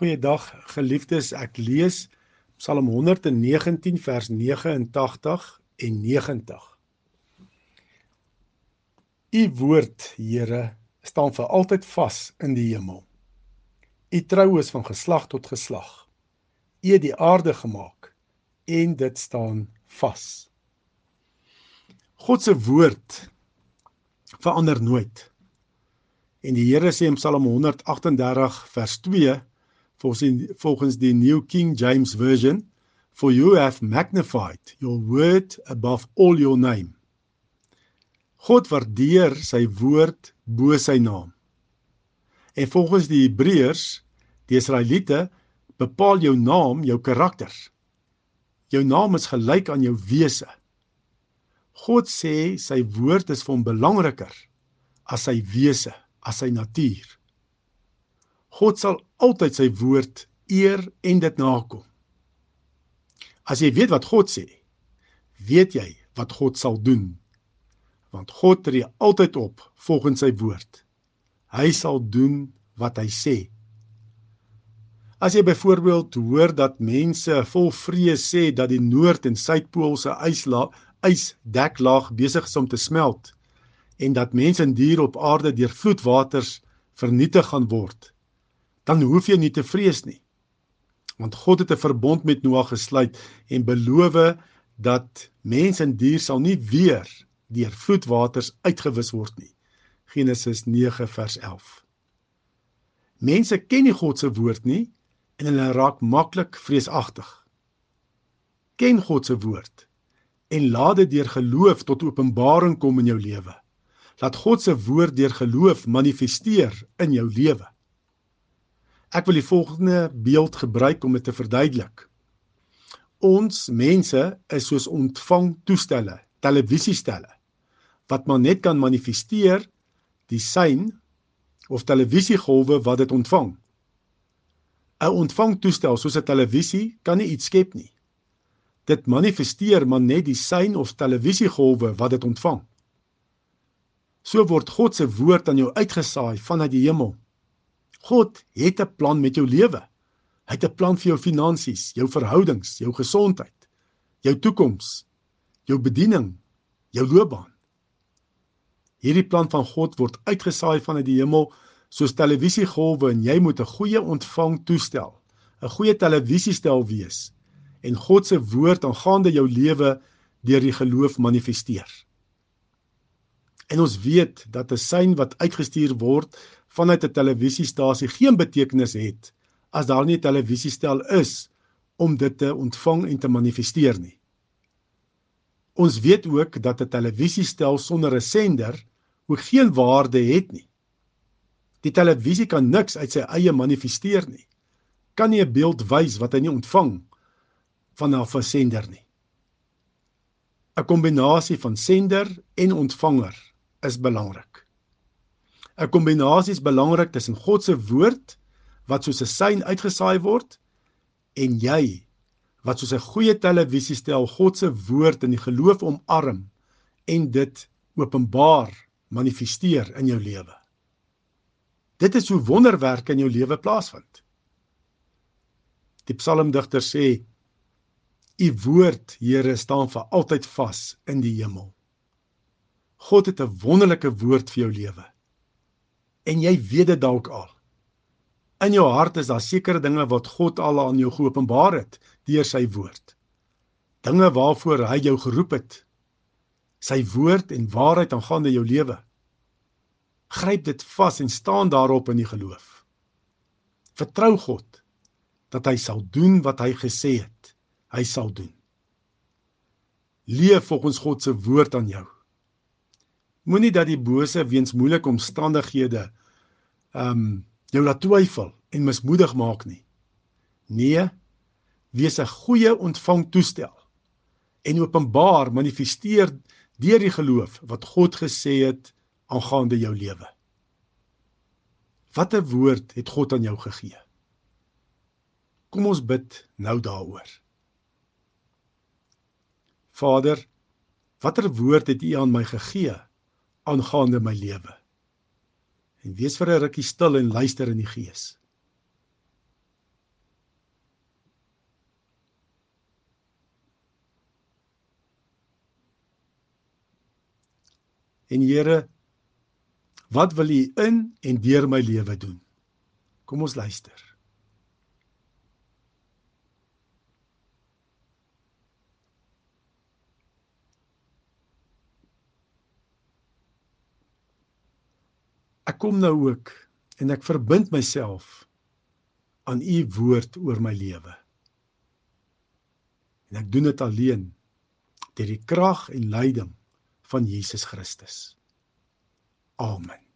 Goeiedag geliefdes, ek lees Psalm 119 vers 89 en 90. U woord, Here, staan vir altyd vas in die hemel. U trou is van geslag tot geslag. U het die aarde gemaak en dit staan vas. God se woord verander nooit. En die Here sê in Psalm 138 vers 2 volgens die New King James Version for you have magnified your word above all your name. God waardeer sy woord bo sy naam. En volgens die Hebreërs, die Israeliete, bepaal jou naam jou karakter. Jou naam is gelyk aan jou wese. God sê sy woord is vir hom belangriker as sy wese, as sy natuur. God sal altyd sy woord eer en dit nakom. As jy weet wat God sê, weet jy wat God sal doen. Want God tree altyd op volgens sy woord. Hy sal doen wat hy sê. As jy byvoorbeeld hoor dat mense vol vrees sê dat die noord en suidpool se yslaag ysdeklaag besig is om te smelt en dat mense en diere op aarde deur vloedwaters vernietig gaan word, dan hoef jy nie te vrees nie. Want God het 'n verbond met Noag gesluit en beloof dat mens en dier sal nie weer deur vloedwaters uitgewis word nie. Genesis 9 vers 11. Mense ken nie God se woord nie en hulle raak maklik vreesagtig. Ken God se woord en laat dit deur geloof tot openbaring kom in jou lewe. Laat God se woord deur geloof manifesteer in jou lewe. Ek wil die volgende beeld gebruik om dit te verduidelik. Ons mense is soos ontvangtoestelle, televisiestelle wat maar net kan manifesteer die sein of televisiegolwe wat dit ontvang. 'n Ontvangtoestel soos 'n televisie kan nie iets skep nie. Dit manifesteer maar net die sein of televisiegolwe wat dit ontvang. So word God se woord aan jou uitgesaai vanuit die hemel. God het 'n plan met jou lewe. Hy het 'n plan vir jou finansies, jou verhoudings, jou gesondheid, jou toekoms, jou bediening, jou loopbaan. Hierdie plan van God word uitgesaai vanuit die hemel soos televisiegolwe en jy moet 'n goeie ontvang toestel, 'n goeie televisiestel wees en God se woord aangaande jou lewe deur die geloof manifesteer. En ons weet dat 'n sein wat uitgestuur word vanuit 'n televisiestasie geen betekenis het as daar nie 'n televisiestel is om dit te ontvang en te manifesteer nie. Ons weet ook dat 'n televisiestel sonder 'n sender ook geen waarde het nie. Die televisie kan niks uit sy eie manifesteer nie. Kan nie 'n beeld wys wat hy nie ontvang vanaf 'n sender nie. 'n Kombinasie van sender en ontvanger is belangrik. 'n kombinasie is belangrik tussen God se woord wat soos 'n sein uitgesaai word en jy wat soos 'n goeie televisiestel God se woord in die geloof omarm en dit openbaar manifesteer in jou lewe. Dit is hoe wonderwerke in jou lewe plaasvind. Die psalmdigter sê: U woord, Here, staan vir altyd vas in die hemel. God het 'n wonderlike woord vir jou lewe en jy weet dit dalk al. In jou hart is daar sekere dinge wat God al aan jou geopenbaar het deur sy woord. Dinge waarvoor hy jou geroep het. Sy woord en waarheid aangaande jou lewe. Gryp dit vas en staan daarop in die geloof. Vertrou God dat hy sal doen wat hy gesê het. Hy sal doen. Leef volgens God se woord aan jou. Moenie dat die bose weens moeilike omstandighede ehm um, jou laat twyfel en mismoedig maak nie. Nee, wees 'n goeie ontvangtoestel en openbaar manifesteer deur die geloof wat God gesê het aangaande jou lewe. Watter woord het God aan jou gegee? Kom ons bid nou daaroor. Vader, watter woord het U aan my gegee aangaande my lewe? En wees vir 'n rukkie stil en luister in die gees. En Here, wat wil U in en deur my lewe doen? Kom ons luister. Ek kom nou ook en ek verbind myself aan u woord oor my lewe. En ek doen dit alleen deur die krag en leiding van Jesus Christus. Amen.